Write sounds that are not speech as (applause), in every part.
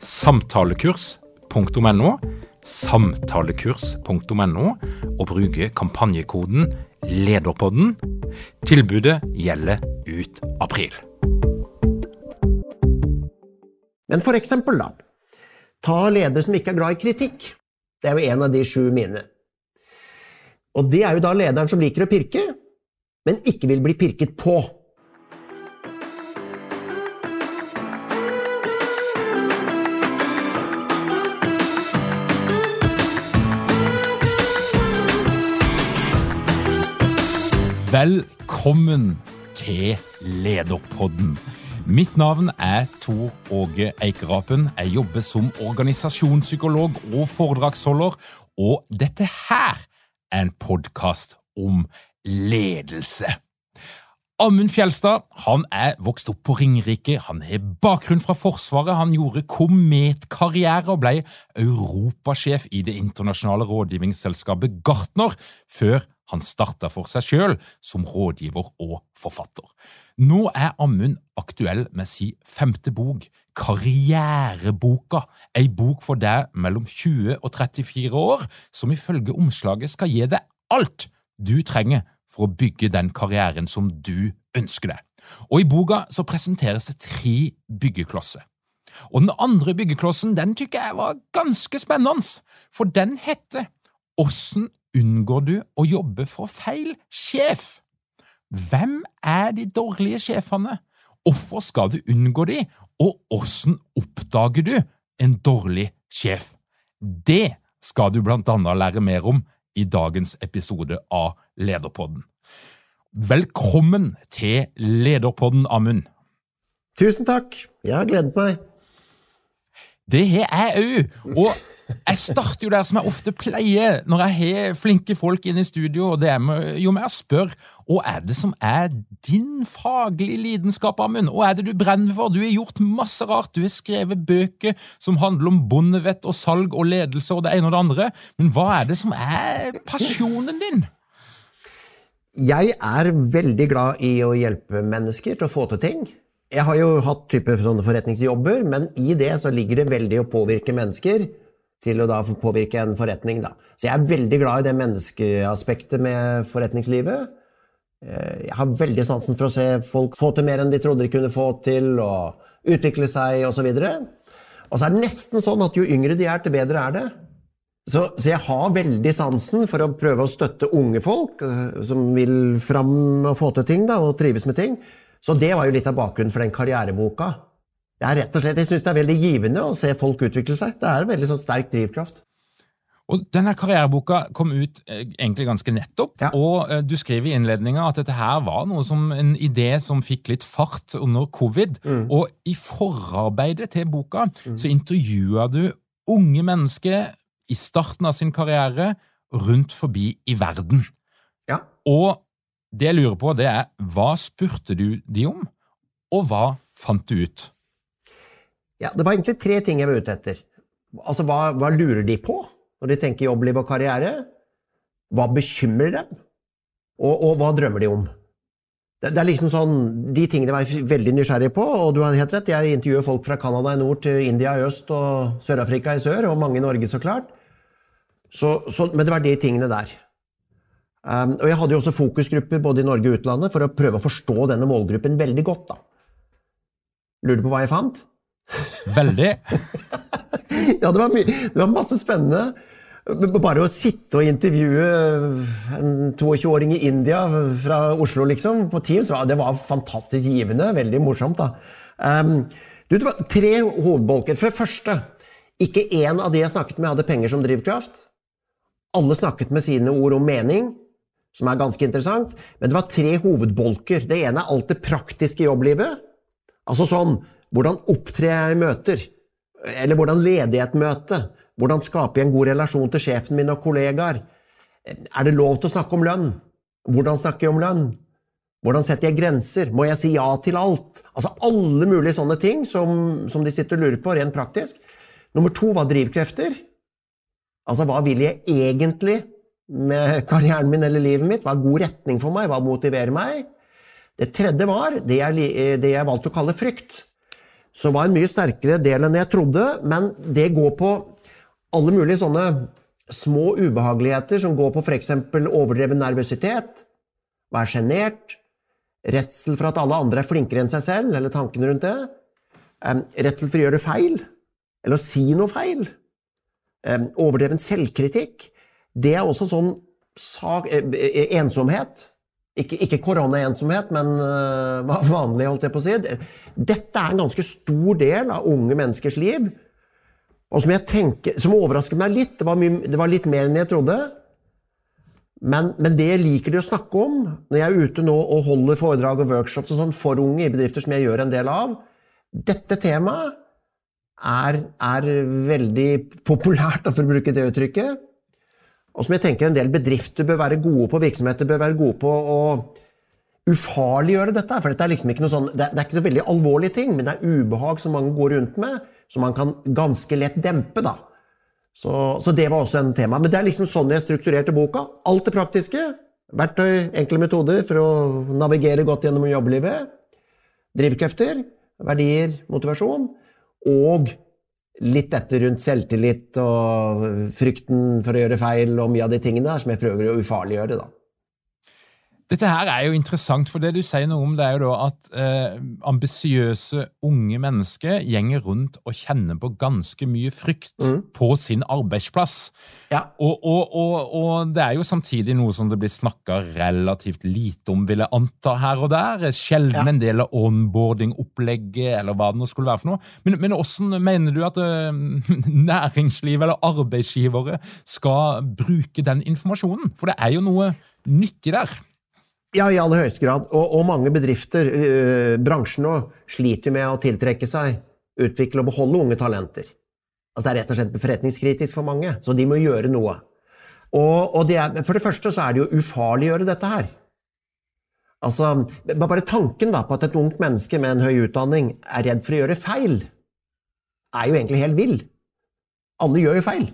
samtalekurs.no, samtalekurs.no, og bruke kampanjekoden LEDERPODDEN. Tilbudet gjelder ut april. Men for eksempel, da. Ta ledere som ikke er glad i kritikk. Det er jo en av de sju mine. Og det er jo da lederen som liker å pirke, men ikke vil bli pirket på. Velkommen til Lederpodden. Mitt navn er Tor Åge Eikerapen. Jeg jobber som organisasjonspsykolog og foredragsholder, og dette her er en podkast om ledelse. Amund Fjelstad han er vokst opp på Ringerike, han har bakgrunn fra Forsvaret, han gjorde kometkarriere og ble europasjef i det internasjonale rådgivningsselskapet Gartner, før han starta for seg sjøl som rådgiver og forfatter. Nå er Amund aktuell med sin femte bok, Karriereboka, ei bok for deg mellom 20 og 34 år, som ifølge omslaget skal gi deg alt du trenger for å bygge den karrieren som du ønsker deg. Og I boka så presenteres det tre byggeklosser. Og Den andre byggeklossen den tykker jeg var ganske spennende, for den heter Åssen unngår du å jobbe for feil sjef? Hvem er de dårlige sjefene? Hvorfor skal du unngå de, og hvordan oppdager du en dårlig sjef? Det skal du blant annet lære mer om i dagens episode av Lederpodden. Velkommen til Lederpodden, Amund. Tusen takk. Jeg har gledet meg. Det har jeg òg. Og jeg starter jo der som jeg ofte pleier når jeg har flinke folk inne i studio, og det er med, jo mer jeg spør hva er det som er din faglige lidenskap, Amund? Hva er det du brenner for? Du har gjort masse rart. Du har skrevet bøker som handler om bondevett og salg og ledelse og det ene og det andre, men hva er det som er pasjonen din? Jeg er veldig glad i å hjelpe mennesker til å få til ting. Jeg har jo hatt type sånne forretningsjobber, men i det så ligger det veldig å påvirke mennesker til å da påvirke en forretning. Da. Så jeg er veldig glad i det menneskeaspektet med forretningslivet. Eh, jeg har veldig sansen for å se folk få til mer enn de trodde de kunne få til, og utvikle seg osv. Og, og så er det nesten sånn at jo yngre de er, til bedre er det. Så, så, jeg har veldig sansen for å prøve å støtte unge folk uh, som vil fram og få til ting da, og trives med ting. Så det var jo litt av bakgrunnen for den karriereboka. Er rett og slett, Jeg syns det er veldig givende å se folk utvikle seg. Det er en veldig sånn sterk drivkraft. Og denne Karriereboka kom ut eh, egentlig ganske nettopp, ja. og eh, du skriver i innledninga at dette her var noe som en idé som fikk litt fart under covid. Mm. Og i forarbeidet til boka mm. så intervjua du unge mennesker i starten av sin karriere rundt forbi i verden. Ja. Og det jeg lurer på, det er hva spurte du de om, og hva fant du ut? Ja, Det var egentlig tre ting jeg var ute etter. Altså, Hva, hva lurer de på når de tenker jobbliv og karriere? Hva bekymrer dem? Og, og hva drømmer de om? Det, det, er liksom sånn, De tingene var jeg veldig nysgjerrig på, og du har helt rett. Jeg intervjuer folk fra Canada i nord til India i øst og Sør-Afrika i sør, og mange i Norge, så klart. Så, så, men det var de tingene der. Um, og jeg hadde jo også fokusgrupper både i Norge og utlandet for å prøve å forstå denne målgruppen veldig godt. da. Lurer du på hva jeg fant? Veldig. (laughs) ja, det var, det var, masse spennende. Bare å sitte og intervjue en 22-åring i India fra Oslo liksom, på Teams, det var fantastisk givende. Veldig morsomt. da. Um, du, det var tre hovedbolker. For det første, ikke én av de jeg snakket med, hadde penger som drivkraft. Alle snakket med sine ord om mening, som er ganske interessant. Men det var tre hovedbolker. Det ene er alt det praktiske jobblivet. Altså sånn Hvordan opptrer jeg i møter? Eller hvordan leder jeg et møte? Hvordan skaper jeg en god relasjon til sjefen min og kollegaer? Er det lov til å snakke om lønn? Hvordan snakker jeg om lønn? Hvordan setter jeg grenser? Må jeg si ja til alt? Altså Alle mulige sånne ting som, som de sitter og lurer på, rent praktisk. Nummer to var drivkrefter. Altså, hva vil jeg egentlig med karrieren min eller livet mitt? Hva er god retning for meg? Hva motiverer meg? Det tredje var det jeg, det jeg valgte å kalle frykt. Som var en mye sterkere del enn jeg trodde, men det går på alle mulige sånne små ubehageligheter som går på f.eks. overdreven nervøsitet, være sjenert, redsel for at alle andre er flinkere enn seg selv, eller tankene rundt det, redsel for å gjøre feil, eller å si noe feil, overdreven selvkritikk. Det er også sånn sak, eh, eh, ensomhet. Ikke, ikke koronaensomhet, men uh, vanlig, holdt jeg på å si. Dette er en ganske stor del av unge menneskers liv. Og som, tenker, som overrasket meg litt. Det var, mye, det var, litt mer enn jeg trodde. Men, men, det liker de å snakke om når jeg er ute nå og holder foredrag og workshops og sånn for unge i bedrifter som jeg gjør en del av. Dette temaet er, er veldig populært, for å bruke det uttrykket. Og som jeg tenker en del bedrifter bør være gode på, virksomheter bør være gode på å ufarliggjøre dette. For dette er liksom ikke noe sånn, det er, ikke så veldig alvorlige ting, men det er ubehag som mange går rundt med, som man kan ganske lett dempe. da. Så, så, det var også en tema. Men det er liksom sånn jeg strukturerte boka. Alt det praktiske. Verktøy, enkle metoder for å navigere godt gjennom jobblivet. Drivkrefter, verdier, motivasjon. Og litt dette rundt selvtillit og frykten for å gjøre feil og mye av de tingene der som jeg prøver å ufarliggjøre. da. Dette her er jo interessant, for det du sier noe om, det er jo da at eh, ambisiøse unge mennesker gjenger rundt og kjenner på ganske mye frykt mm. på sin arbeidsplass. Ja. Og, og, og, og, det er jo samtidig noe som det blir snakka relativt lite om, vil jeg anta, her og der. Sjelden ja. en del av onboarding-opplegget, eller hva det nå skulle være for noe. Men, men hvordan mener du at eh, (laughs) næringslivet eller arbeidsgivere skal bruke den informasjonen? For det er jo noe nyttig der. Ja, i aller høyeste grad. Og, og mange bedrifter, øh, bransjen nå, sliter med å tiltrekke seg, utvikle og beholde unge talenter. Altså Det er rett og slett forretningskritisk for mange, så de må gjøre noe. Og, og det er, For det første så er det jo ufarliggjøre dette her. Altså, Bare tanken da på at et ungt menneske med en høy utdanning er redd for å gjøre feil, er jo egentlig helt vill. Alle gjør jo feil.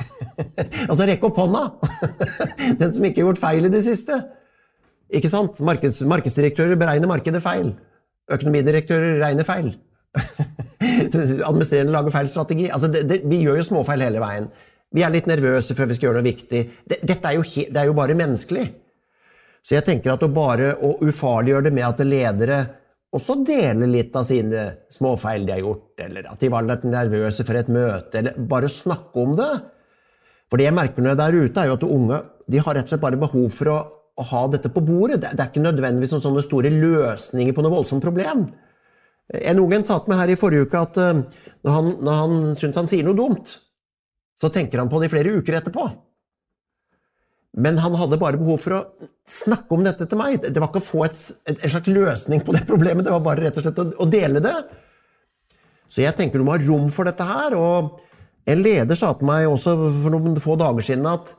(laughs) altså, rekk opp hånda! (laughs) Den som ikke har gjort feil i det siste. Ikke sant? Markeds, markedsdirektører beregner markedet feil. Økonomidirektører regner feil. (laughs) Administrerende lager feil strategi. Altså, det, det, vi gjør jo småfeil hele veien. Vi er litt nervøse før vi skal gjøre noe viktig. Det, dette er jo, det er jo bare menneskelig. Så jeg tenker at å bare å ufarliggjøre det med at ledere også deler litt av sine småfeil de har gjort, eller at de var litt nervøse for et møte, eller bare snakke om det. For det jeg merker når jeg er der ute, er jo at unge de har rett og slett bare behov for å å ha dette på bordet. Det, er ikke nødvendigvis noen sånne store løsninger på noe voldsomt problem. En ung en sa til meg her i forrige uke at uh, når han, når han syns han sier noe dumt, så tenker han på det i flere uker etterpå. Men han hadde bare behov for å snakke om dette til meg. Det var ikke å få et, en slags løsning på det problemet, det var bare rett og slett å, å dele det. Så jeg tenker du må ha rom for dette her. Og en leder sa til meg også for noen få dager siden at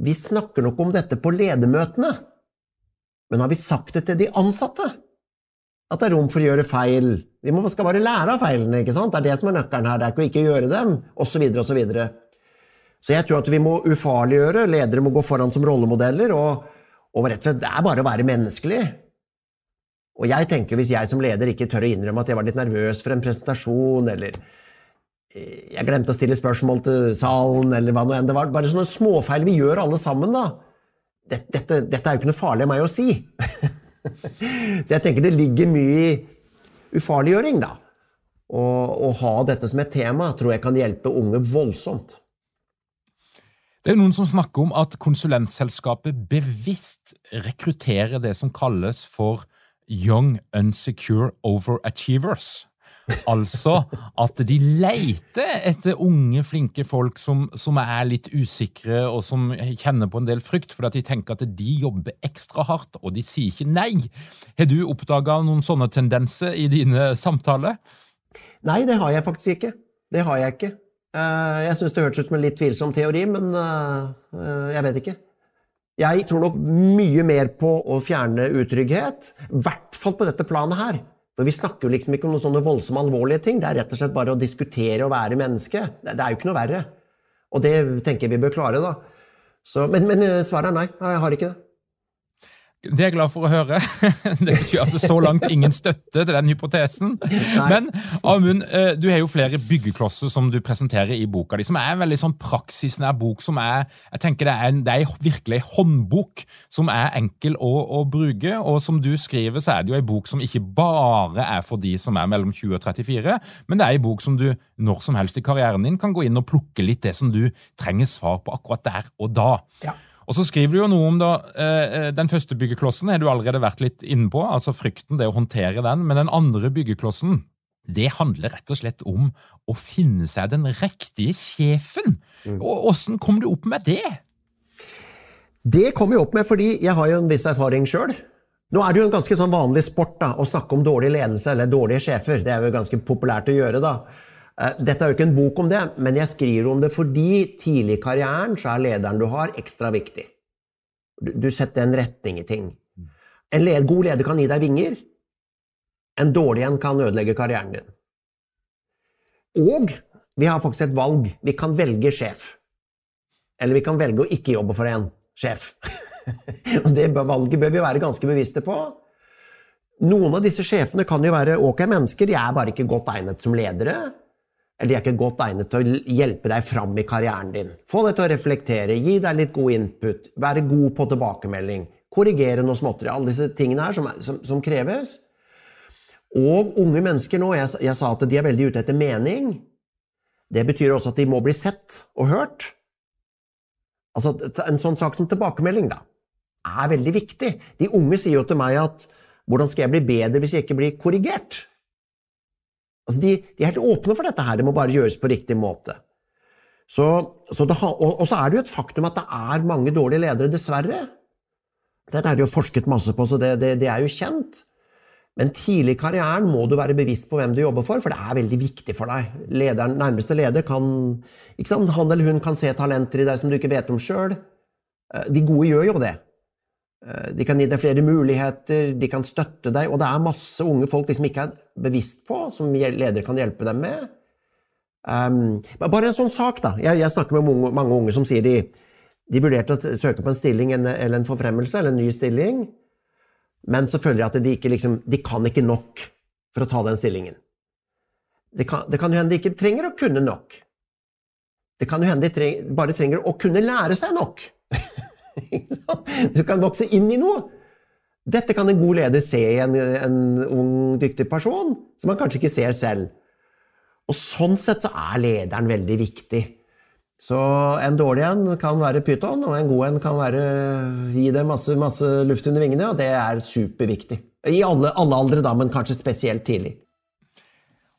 vi snakker nok om dette på ledermøtene, men har vi sagt det til de ansatte? At det er rom for å gjøre feil? Vi må, skal bare lære av feilene, ikke sant? Det er det som er nøkkelen her, det er ikke å ikke gjøre dem, osv., osv. Så, så jeg tror at vi må ufarliggjøre, ledere må gå foran som rollemodeller, og, og rett og slett, det er bare å være menneskelig. Og jeg tenker hvis jeg som leder ikke tør å innrømme at jeg var litt nervøs for en presentasjon, eller jeg glemte å stille spørsmål til salen, eller hva nå enn det var. Bare sånne småfeil vi gjør alle sammen, da. Dette, dette, dette er jo ikke noe farlig av meg å si. (laughs) Så jeg tenker det ligger mye i ufarliggjøring, da. Å ha dette som et tema tror jeg kan hjelpe unge voldsomt. Det er noen som snakker om at konsulentselskapet bevisst rekrutterer det som kalles for young unsecure overachievers. Altså at de leter etter unge, flinke folk som, som, er litt usikre og som kjenner på en del frykt, fordi at de tenker at de jobber ekstra hardt, og de sier ikke nei. Har du oppdaga noen sånne tendenser i dine samtaler? Nei, det har jeg faktisk ikke. Det har jeg ikke. Eh, jeg syns det hørtes ut som en litt tvilsom teori, men eh, jeg vet ikke. Jeg tror nok mye mer på å fjerne utrygghet, i hvert fall på dette planet her. For vi snakker jo liksom ikke om noen sånne voldsomme alvorlige ting. Det er rett og slett bare å diskutere og være menneske. Det, er jo ikke noe verre. Og det tenker jeg vi bør klare, da. Så, men, men svaret er nei. Jeg har ikke det. Det er jeg glad for å høre. (laughs) Det betyr altså så langt ingen støtte til den hypotesen. Nei. Men Amund, eh, du har jo flere byggeklosser som du presenterer i boka di, som er en veldig sånn praksisnær bok. som er, jeg tenker Det er, en, det er virkelig en håndbok som er enkel å, å, bruke. Og som du skriver, så er det jo en bok som ikke bare er for de som er mellom 20 og 34, men det er en bok som du når som helst i karrieren din kan gå inn og plukke litt det som du trenger svar på akkurat der og da. Ja. Og så skriver du jo noe om da, eh, eh, Den første byggeklossen har du allerede vært litt inne på, altså frykten, det å håndtere den. Men den andre byggeklossen det handler rett og slett om å finne seg den riktige sjefen. Mm. Og Åssen kom du opp med det? Det kom jeg opp med fordi jeg har jo en viss erfaring sjøl. Nå er det jo en ganske sånn vanlig sport da, å snakke om dårlig ledelse eller dårlige sjefer. Det er jo ganske populært å gjøre. da. Eh, dette er jo ikke en bok om det, men jeg skriver om det fordi tidlig i karrieren så er lederen du har, ekstra viktig. Du setter en retning i ting. En led, god leder kan gi deg vinger. En dårlig en kan ødelegge karrieren din. Og vi har faktisk et valg. Vi kan velge sjef. Eller vi kan velge å ikke jobbe for en sjef. (laughs) Og det valget bør vi være ganske bevisste på. Noen av disse sjefene kan jo være ok mennesker, de er bare ikke godt egnet som ledere eller de er ikke godt egnet til å hjelpe deg fram i karrieren din. Få deg til å reflektere, gi deg litt god input, være god på tilbakemelding, korrigere noe småtteri. Alle disse tingene her som, som, som, kreves. Og unge mennesker nå, jeg, jeg sa at de er veldig ute etter mening. Det betyr også at de må bli sett og hørt. Altså, En sånn sak som tilbakemelding da, er veldig viktig. De unge sier jo til meg at 'hvordan skal jeg bli bedre hvis jeg ikke blir korrigert'? Altså de, de, er helt åpne for dette her, det må bare gjøres på riktig måte. Så, så det, og, og, så er det jo et faktum at det er mange dårlige ledere, dessverre. Dette er det jo forsket masse på, så det, det, det er jo kjent. Men tidlig i karrieren må du være bevisst på hvem du jobber for, for det er veldig viktig for deg. Lederen, nærmeste leder kan Han eller hun kan se talenter i deg som du ikke vet om sjøl. Eh, de gode gjør jo det. Eh, de kan gi deg flere muligheter, de kan støtte deg, og det er masse unge folk de som ikke er bevisst på, som ledere kan hjelpe dem med. Um, bare en sånn sak, da. Jeg, jeg snakker med mange, mange, unge som sier de, de vurderte å søke på en stilling eller en forfremmelse eller en ny stilling, men så føler de at de ikke liksom, de kan ikke nok for å ta den stillingen. Det kan, det kan jo hende de ikke trenger å kunne nok. Det kan jo hende de treng, bare trenger å kunne lære seg nok. (laughs) (laughs) Du kan vokse inn i noe. Dette kan en god leder se i en, en ung, dyktig person, som han kanskje ikke ser selv. Og sånn sett så er lederen veldig viktig. Så en dårlig en kan være pyton, og en god en kan være, gi det masse, masse luft under vingene, og det er superviktig. I alle, alle aldre, da, men kanskje spesielt tidlig.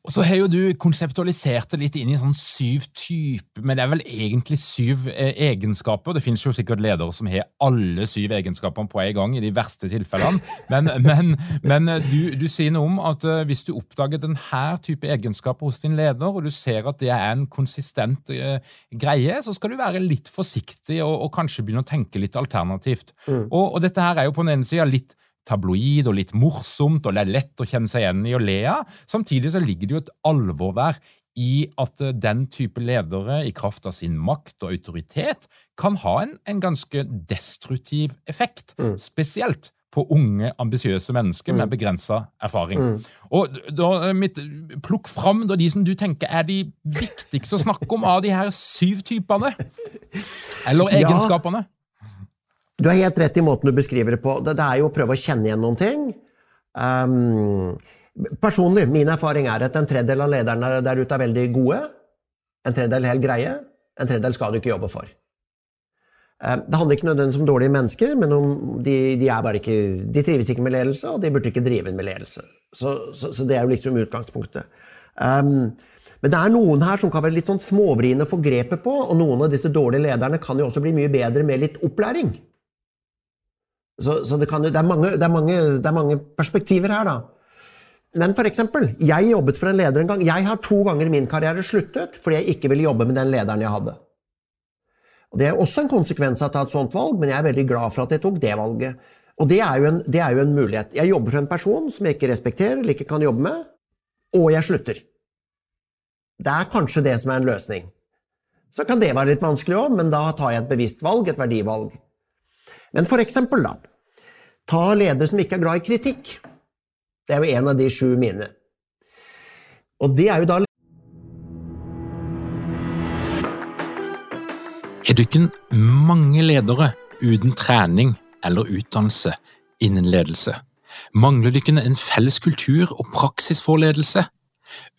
Og så har jo du konseptualisert det litt inn i sånn syv typer, men det er vel egentlig syv eh, egenskaper. Det finnes jo sikkert ledere som har alle syv egenskapene på en gang, i de verste tilfellene. Men, (laughs) men, men eh, du, du, sier noe om at uh, hvis du oppdager denne type egenskaper hos din leder, og du ser at det er en konsistent uh, greie, så skal du være litt forsiktig og, og kanskje begynne å tenke litt alternativt. Mm. Og, og, dette her er jo på den ene sida litt tabloid og litt morsomt, og det er lett å kjenne seg igjen i å le av. Samtidig så ligger det jo et alvor der i at eh, den type ledere, i kraft av sin makt og autoritet, kan ha en, en ganske destruktiv effekt. Mm. Spesielt på unge, ambisiøse mennesker mm. med begrensa erfaring. Mm. Og da, eh, mitt, Plukk fram da de som du tenker er de viktigste å snakke om av de her syv typene. Eller egenskapene. Ja. Du har helt rett i måten du beskriver det på. Det, det er jo å prøve å kjenne igjen noen ting. Um, personlig, min erfaring er at en tredjedel av lederne der ute er veldig gode. En tredjedel helt greie. En tredjedel skal du ikke jobbe for. Eh, det handler ikke nødvendigvis om dårlige mennesker, men om de, de, ikke, de trives ikke med ledelse, og de burde ikke drive med ledelse. Så, så, så det er jo liksom utgangspunktet. Um, men det er noen her som kan være litt sånn småvriene å få grepet på, og noen av disse dårlige lederne kan jo også bli mye bedre med litt opplæring. Så, så det, kan, det, er mange, det, er mange, det, er mange, perspektiver her, da. Men for eksempel, jeg jobbet for en leder en gang. Jeg har to ganger i min karriere sluttet fordi jeg ikke ville jobbe med den lederen jeg hadde. Og Det er også en konsekvens av å ta et sånt valg, men jeg er veldig glad for at jeg tok det valget. Og det er, en, det er jo en, mulighet. Jeg jobber for en person som jeg ikke respekterer eller ikke kan jobbe med, og jeg slutter. Det er kanskje det som er en løsning. Så kan det være litt vanskelig òg, men da tar jeg et bevisst valg, et verdivalg. Men for eksempel, da. Ta ledere som ikke er glad i kritikk. Det er jo en av de sju mine. Og det er jo da Har dere mange ledere uten trening eller utdannelse innen ledelse? Mangler dere en felles kultur og praksis for ledelse?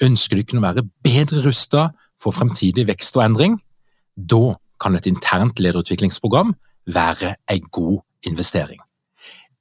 Ønsker dere å være bedre rusta for fremtidig vekst og endring? Da kan et internt lederutviklingsprogram være en god investering.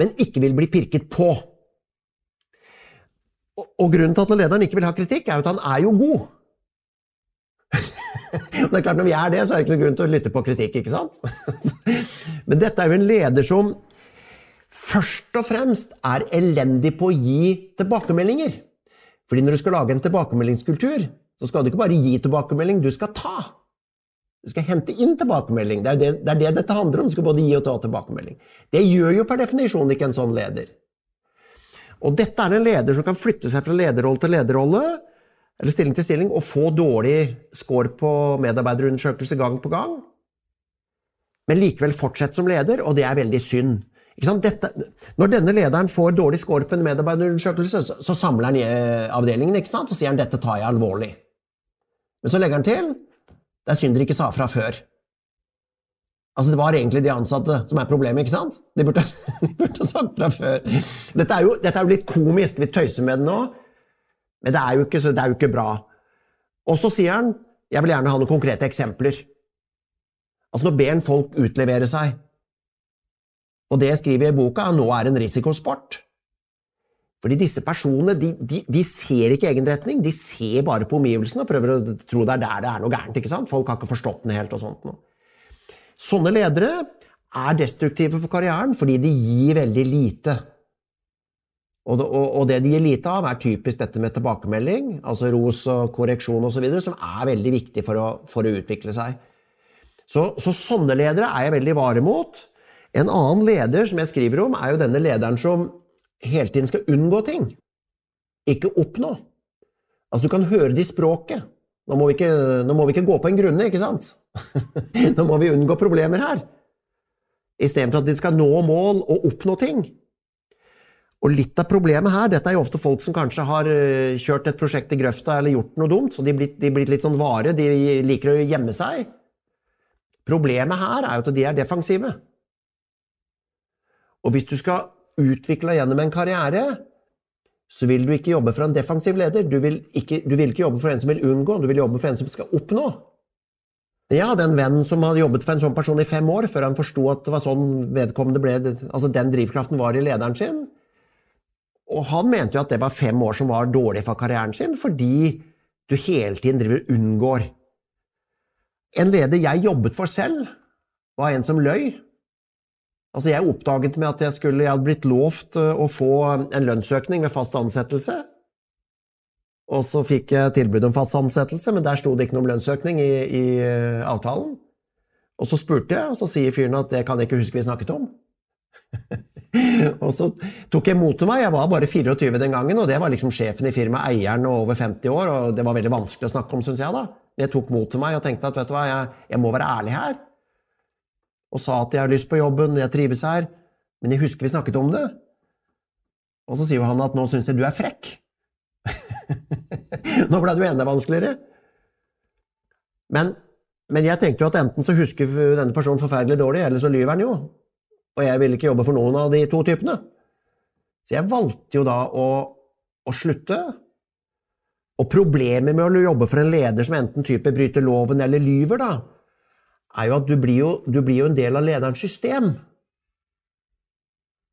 men ikke vil bli pirket på. Og grunnen til at lederen ikke vil ha kritikk, er at han er jo god. (laughs) det er klart Når vi er det, så er det ikke noen grunn til å lytte på kritikk. ikke sant? (laughs) Men dette er jo en leder som først og fremst er elendig på å gi tilbakemeldinger. Fordi når du skal lage en tilbakemeldingskultur, så skal du ikke bare gi tilbakemelding, du skal ta. Du skal hente inn tilbakemelding. Det er det, det er det, dette handler om. Du skal både gi og ta tilbakemelding. Det gjør jo per definisjon ikke en sånn leder. Og dette er en leder som kan flytte seg fra lederrolle til lederrolle, eller stilling til stilling, og få dårlig score på medarbeiderundersøkelse gang på gang, men likevel fortsette som leder, og det er veldig synd. Dette, når denne lederen får dårlig score på en medarbeiderundersøkelse, så, så samler han eh, avdelingen ikke sant? så sier han 'dette tar jeg alvorlig'. Men så legger han til 'det er synd dere ikke sa fra før'. Altså, Det var egentlig de ansatte som er problemet, ikke sant? De burde, (laughs) de burde sagt fra før. Dette er, jo, dette er jo litt komisk, vi tøyser med det nå, men det er jo ikke, det er jo ikke bra. Og så sier han jeg vil gjerne ha noen konkrete eksempler. Altså, nå ber han folk utlevere seg. Og det jeg skriver i boka, nå er en risikosport. Fordi disse personene de, de, de, ser ikke egen retning, de ser bare på omgivelsene og prøver å tro det er der det er noe gærent. ikke sant? Folk har ikke forstått den helt. og sånt. Noe. Sånne ledere er destruktive for karrieren fordi de gir veldig lite. Og det, og, og det, de gir lite av, er typisk dette med tilbakemelding, altså ros og korreksjon osv., som er veldig viktig for å, for å utvikle seg. Så, så, sånne ledere er jeg veldig vare mot. En annen leder som jeg skriver om, er jo denne lederen som hele tiden skal unngå ting. Ikke oppnå. Altså, du kan høre det i språket. Nå må ikke, må vi ikke gå på en grunne, ikke sant? (laughs) nå må vi unngå problemer her. Istedenfor at de skal nå mål og oppnå ting. Og litt av problemet her, dette er jo ofte folk som kanskje har eh, kjørt et prosjekt i grøfta eller gjort noe dumt, så de er de blitt litt sånn vare, de liker å gjemme seg. Problemet her er jo at de er defensive. Og hvis du skal utvikle deg gjennom en karriere, så vil du ikke jobbe for en defensiv leder. Du vil, ikke, du vil ikke jobbe for en som vil unngå, du vil jobbe for en som skal oppnå. Jeg hadde en venn som hadde jobbet for en sånn person i fem år, før han forsto at det var sånn vedkommende ble, altså den drivkraften var i lederen sin. Og han mente jo at det var fem år som var dårlig for karrieren sin, fordi du hele tiden driver og unngår. En leder jeg jobbet for selv, var en som løy. Altså, jeg oppdaget med at jeg, skulle, jeg hadde blitt lovt eh, å få en lønnsøkning ved fast ansettelse. Og så fikk jeg tilbud om fast ansettelse, men der sto det ikke noe om lønnsøkning i, i eh, avtalen. Og så spurte jeg, og så sier fyren at det kan jeg ikke huske vi snakket om. (laughs) og så tok jeg mot til meg. Jeg var bare 24 den gangen, og det var liksom sjefen i firmaet, eieren og over 50 år, og det var veldig vanskelig å snakke om, syns jeg, da. Men jeg tok mot til meg og tenkte at vet du hva, jeg, jeg må være ærlig her. Og sa at jeg har lyst på jobben, jeg trives her, men jeg husker vi snakket om det. Og så sier han at nå syns jeg du er frekk. (laughs) nå ble det jo enda vanskeligere. Men, men, jeg tenkte jo at enten så husker denne personen forferdelig dårlig, eller så lyver han jo. Og jeg ville ikke jobbe for noen av de to typene. Så jeg valgte jo da å, å slutte. Og problemet med å jobbe for en leder som enten type bryter loven eller lyver, da, er jo at du blir jo, du blir jo en del av lederens system.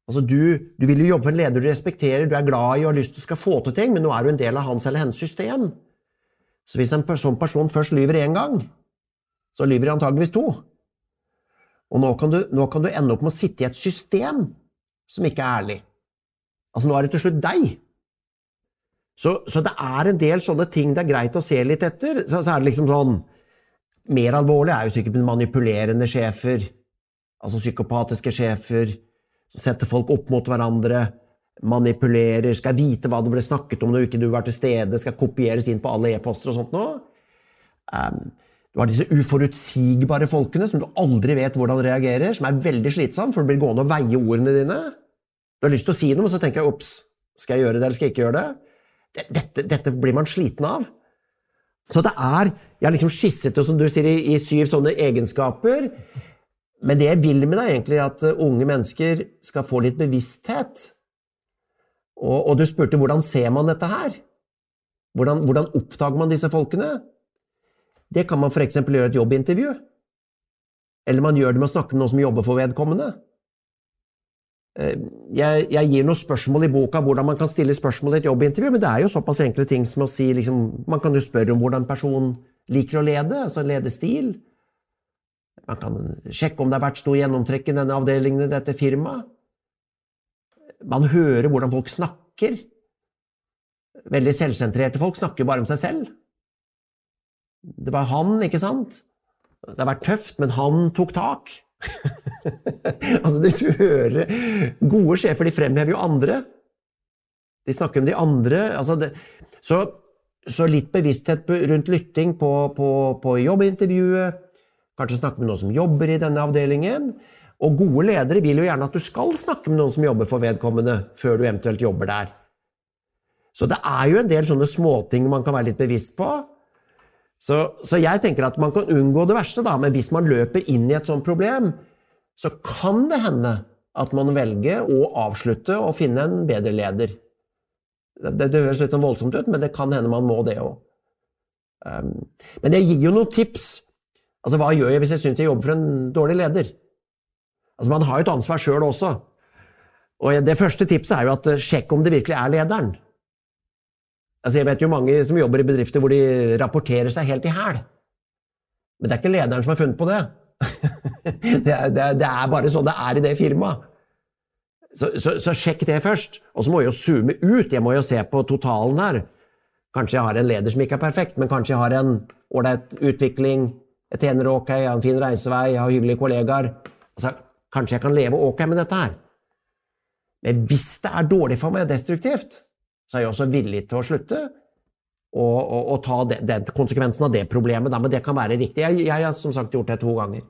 Altså du, du, vil jo jobbe for en leder du respekterer, du er glad i og har lyst til skal få til ting, men nå er du en del av hans eller hennes system. Så hvis en sånn person først lyver én gang, så lyver de antageligvis to. Og nå kan, du, nå kan, du, ende opp med å sitte i et system som ikke er ærlig. Altså, nå er det til slutt deg. Så, så det er en del sånne ting det er greit å se litt etter. Så, så er det liksom sånn mer alvorlig er jo sikkert manipulerende sjefer, altså psykopatiske sjefer, som setter folk opp mot hverandre, manipulerer, skal vite hva det ble snakket om når ikke du var til stede, skal kopieres inn på alle e-poster og sånt noe. Um, du har disse uforutsigbare folkene som du aldri vet hvordan reagerer, som er veldig slitsomt, for du blir gående og veie ordene dine. Du har lyst til å si noe, men så tenker jeg ops, skal jeg gjøre det, eller skal jeg ikke gjøre det? Dette, dette blir man sliten av. Så det er Jeg har liksom skisset det, som du sier, i, i syv sånne egenskaper. Men det jeg vil med det, er egentlig at uh, unge mennesker skal få litt bevissthet. Og, og du spurte hvordan ser man dette her? Hvordan, hvordan oppdager man disse folkene? Det kan man f.eks. gjøre et jobbintervju. Eller man gjør det med å snakke med noen som jobber for vedkommende. Eh, jeg, jeg, gir noen spørsmål i boka hvordan man kan stille spørsmål i et jobbintervju, men det er jo såpass enkle ting som å si liksom, Man kan jo spørre om hvordan personen liker å lede, altså ledestil. Man kan sjekke om det har vært stor gjennomtrekk i denne avdelingen i dette firmaet. Man hører hvordan folk snakker. Veldig selvsentrerte folk snakker bare om seg selv. Det var han, ikke sant? Det har vært tøft, men han tok tak. (laughs) altså, du, hører Gode sjefer de fremhever jo andre. De snakker om de andre. Altså det, så, så, litt bevissthet rundt lytting på, på, på, jobbintervjuet. Kanskje snakke med noen som jobber i denne avdelingen. Og gode ledere vil jo gjerne at du skal snakke med noen som jobber for vedkommende, før du eventuelt jobber der. Så det er jo en del sånne småting man kan være litt bevisst på. Så, så, jeg tenker at man kan unngå det verste, da, men hvis man løper inn i et sånt problem, så kan det hende at man velger å avslutte og finne en bedre leder. Det, det høres litt sånn voldsomt ut, men det kan hende man må det òg. Um, men jeg gir jo noen tips. Altså, Hva gjør jeg hvis jeg syns jeg jobber for en dårlig leder? Altså, Man har jo et ansvar sjøl også. Og Det første tipset er jo at eh, sjekk om det virkelig er lederen. Altså, jeg vet jo mange som jobber i bedrifter hvor de rapporterer seg helt i hæl. Men det er ikke lederen som har funnet på det. (laughs) det, er, det, er, det, er, bare sånn det er i det firmaet. Så, så, så sjekk det først. Og så må jeg jo zoome ut. Jeg må jo se på totalen her. Kanskje jeg har en leder som ikke er perfekt, men kanskje jeg har en ålreit utvikling, jeg tjener ok, jeg har en fin reisevei, jeg har hyggelige kollegaer. Altså, kanskje jeg kan leve ok med dette her. Men hvis det er dårlig for meg, destruktivt, så er jeg også villig til å slutte og, og, og ta den, den, konsekvensen av det problemet. Da, men det kan være riktig. Jeg, jeg har som sagt gjort det to ganger.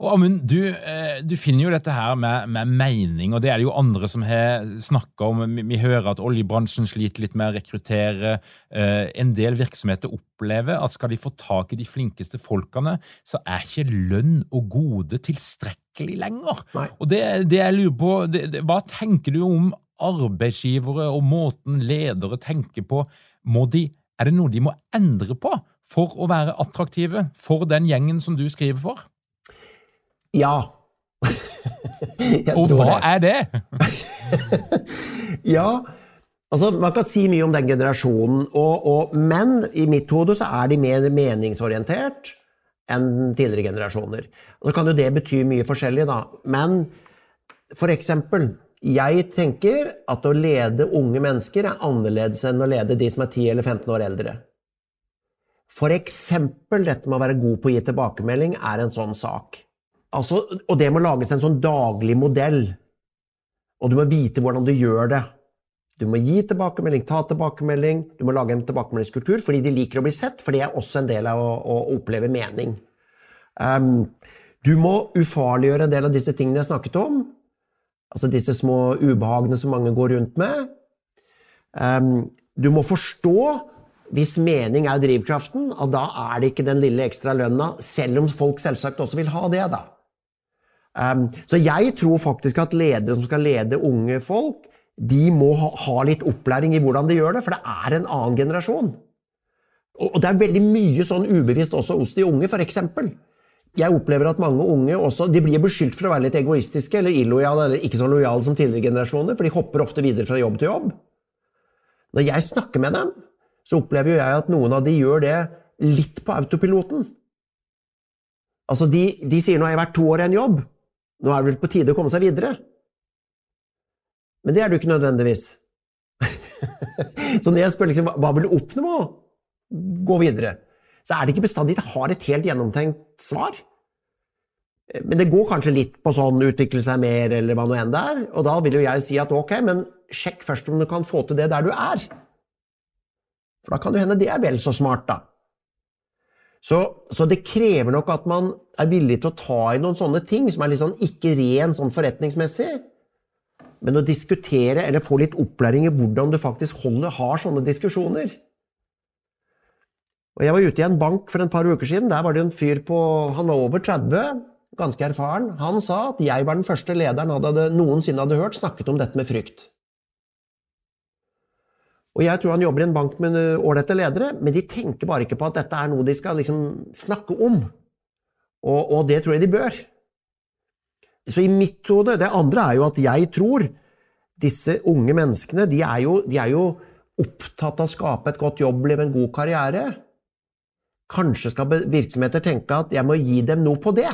Og Amund, du, eh, du, finner jo dette her med, med, mening, og det er det jo andre som har snakka om. Vi hører at oljebransjen sliter litt med å rekruttere. Eh, en del virksomheter opplever at skal de få tak i de flinkeste folkene, så er ikke lønn og gode tilstrekkelig lenger. Nei. Og det, det, jeg lurer på, det, det, Hva tenker du om arbeidsgivere og måten ledere tenker på, de, er det noe de må endre på for å være attraktive for den gjengen som du skriver for? Ja. (laughs) og hva det. er det? (laughs) ja, altså Man kan si mye om den generasjonen, og, og, men i mitt hode så er de mer meningsorientert enn tidligere generasjoner. Så kan jo det bety mye forskjellig, da. Men for eksempel jeg tenker at å lede unge mennesker er annerledes enn å lede de som er 10 eller 15 år eldre. Eksempel dette med å være god på å gi tilbakemelding er en sånn sak. Altså, og det må lages en sånn daglig modell. Og du må vite hvordan du gjør det. Du må gi tilbakemelding, ta tilbakemelding, du må lage en tilbakemeldingskultur fordi de liker å bli sett, for det er også en del av å, å oppleve mening. Um, Du må ufarliggjøre en del av disse tingene jeg snakket om. Altså disse små ubehagene som mange går rundt med. Um, du må forstå, hvis mening er drivkraften, at da er det ikke den lille ekstra lønna, selv om folk selvsagt også vil ha det, da. Um, så jeg tror faktisk at ledere som skal lede unge folk, de må ha, ha litt opplæring i hvordan de gjør det, for det er en annen generasjon. Og, og det er veldig mye sånn ubevisst også hos de unge, for eksempel jeg opplever at mange unge også, de blir beskyldt for å være litt egoistiske eller illojale eller ikke så lojale som tidligere generasjoner, for de hopper ofte videre fra jobb til jobb. Når jeg snakker med dem, så opplever jeg at noen av de gjør det litt på autopiloten. Altså, de, de sier 'nå har jeg vært to år i en jobb', nå er det vel på tide å komme seg videre. Men det er du ikke nødvendigvis. (laughs) så når jeg spør liksom, hva vil du oppnå gå videre, så er det ikke bestandig det har et helt gjennomtenkt svar. Men det går kanskje litt på sånn utvikle seg mer, eller hva nå enn det er. Og da vil jo jeg si at ok, men sjekk først om du kan få til det der du er. For da kan det hende det er vel så smart, da. Så, så, det krever nok at man er villig til å ta i noen sånne ting som er litt sånn ikke ren sånn forretningsmessig, men å diskutere eller få litt opplæring i hvordan du faktisk holder, har sånne diskusjoner. Og Jeg var ute i en bank for et par uker siden. Der var det en fyr på Han var over 30, ganske erfaren. Han sa at jeg var den første lederen han hadde, noensinne hadde hørt snakket om dette med frykt. Og jeg tror han jobber i en bank med ålreite ledere, men de tenker bare ikke på at dette er noe de skal liksom snakke om. Og, og, det tror jeg de bør. Så i mitt hode Det andre er jo at jeg tror disse unge menneskene de er jo, de er jo opptatt av å skape et godt jobbliv, en god karriere. Kanskje skal virksomheter tenke at jeg må gi dem noe på det.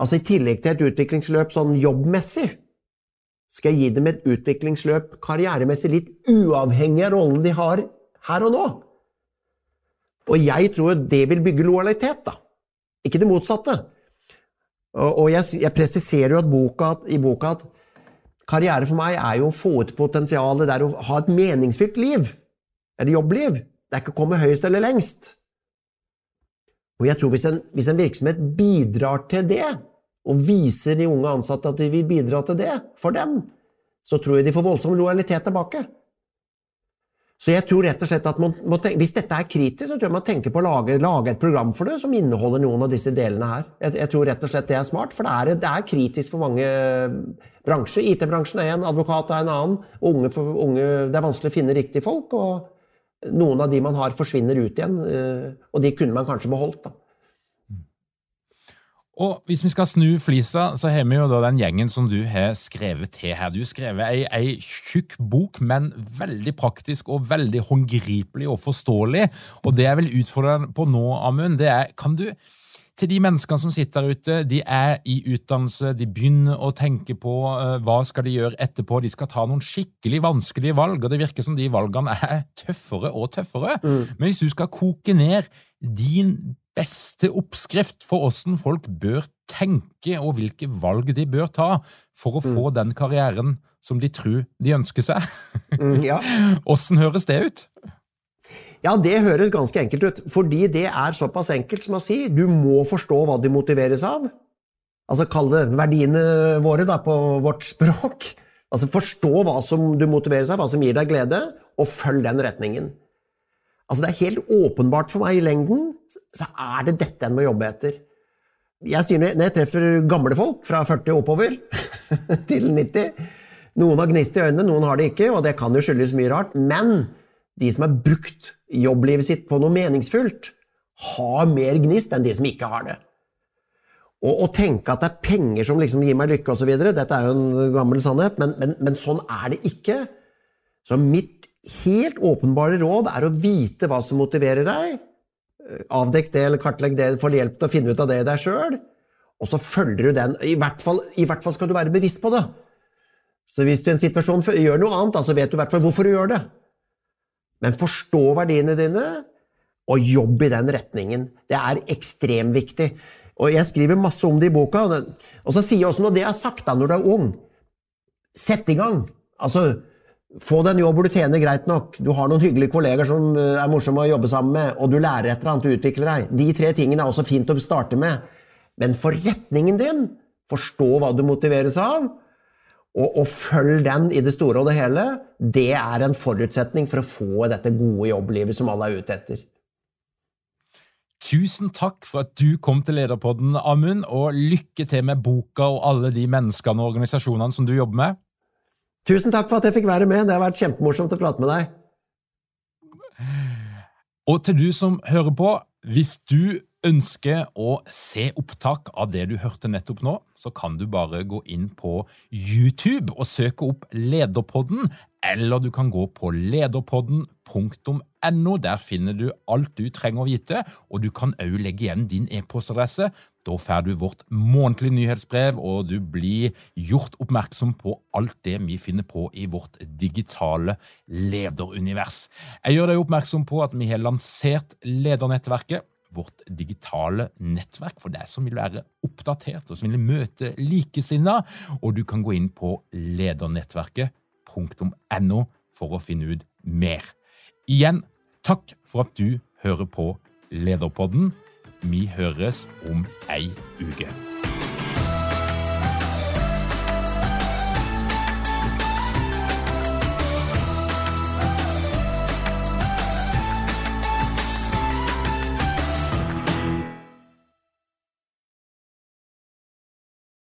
Altså I tillegg til et utviklingsløp sånn jobbmessig, skal jeg gi dem et utviklingsløp karrieremessig litt uavhengig av rollen de har her og nå. Og jeg tror det vil bygge lojalitet, da. Ikke det motsatte. Og, jeg, jeg presiserer jo boka, i boka at karriere for meg er jo å få ut potensialet, det er å ha et meningsfylt liv. Eller jobbliv. Det er ikke å komme høyest eller lengst. Og jeg tror hvis en, hvis en virksomhet bidrar til det, og viser de unge ansatte at de vil bidra til det for dem, så tror jeg de får voldsom lojalitet tilbake. Så jeg tror rett og slett at man må tenke, Hvis dette er kritisk, så tror jeg man tenker på å lage, lage et program for det som inneholder noen av disse delene her. Jeg, jeg tror rett og slett det er smart, for det er, det er kritisk for mange bransjer. IT-bransjen er en, advokat er en annen. Unge, unge, det er vanskelig å finne riktige folk. og noen av de man har, forsvinner ut igjen, eh, og de kunne man kanskje beholdt. da. Og Hvis vi skal snu flisa, så har vi jo da den gjengen som du har skrevet til her. Du har skrevet ei, ei tjukk bok, men veldig praktisk og veldig håndgripelig og forståelig. Og det jeg vil utfordre deg på nå, Amund, det er kan du til de menneskene som sitter der ute. De er i utdannelse, de begynner å tenke på uh, hva skal de gjøre etterpå. De skal ta noen skikkelig vanskelige valg, og det virker som de valgene er tøffere og tøffere. Mm. Men hvis du skal koke ned din beste oppskrift for åssen folk bør tenke, og hvilke valg de bør ta for å mm. få den karrieren som de tror de ønsker seg, mm, ja. (laughs) høres det ut? Ja, det høres ganske enkelt ut. Fordi det er såpass enkelt som å si du må forstå hva du motiveres av. Altså kalle verdiene våre da, på vårt språk. Altså Forstå hva som du motiveres av, hva som gir deg glede, og følg den retningen. Altså Det er helt åpenbart for meg i lengden så er det dette en må jobbe etter. Jeg sier Når jeg treffer gamle folk fra 40 oppover (laughs) til 90 Noen har gnist i øynene, noen har det ikke, og det kan jo skyldes mye rart. Men de som har brukt jobblivet sitt på noe meningsfullt, har mer gnist enn de som ikke har det. Og å tenke at det er penger som liksom gir meg lykke osv., dette er jo en gammel sannhet, men, men, men, sånn er det ikke. Så mitt helt åpenbare råd er å vite hva som motiverer deg. Avdekk det eller kartlegg det, få hjelp til å finne ut av det deg sjøl. Og så følger du den. I hvert, fall, I hvert, fall, skal du være bevisst på det. Så hvis du i en situasjon gjør noe annet, så vet du i hvert fall hvorfor du gjør det. Men forstå verdiene dine, og jobb i den retningen. Det er ekstremt viktig. Og jeg skriver masse om det i boka. Og så sier jeg også når det er sagt, da, når du er ung Sett i gang. Altså, få deg en jobb hvor du tjener greit nok. Du har noen hyggelige kolleger som eh, er morsomme å jobbe sammen med, og du lærer et eller annet og utvikler deg. De tre tingene er også fint å starte med. Men forretningen din, forstå hva du motiveres av, og, og følg den i det store og det hele, det er en forutsetning for å få dette gode jobblivet som alle er ute etter. Tusen takk for at du kom til Lederpodden, Amund, og lykke til med boka og alle de menneskene og organisasjonene som du jobber med. Tusen takk for at jeg fikk være med. Det har vært kjempemorsomt å prate med deg. Og til du som hører på, hvis du ønsker å se opptak av det du hørte nettopp nå, så kan du bare gå inn på YouTube og søke opp Lederpodden, eller du kan gå på lederpodden.no. Der finner du alt du trenger å vite, og du kan òg legge igjen din e-postadresse. Da får du vårt månedlige nyhetsbrev, og du blir gjort oppmerksom på alt det vi finner på i vårt digitale lederunivers. Jeg gjør deg oppmerksom på at vi har lansert Ledernettverket vårt digitale nettverk for deg som vil være oppdatert og som vil møte likesinnede. Og du kan gå inn på ledernettverket.no for å finne ut mer. Igjen, takk for at du hører på Lederpodden. Vi høres om ei uke.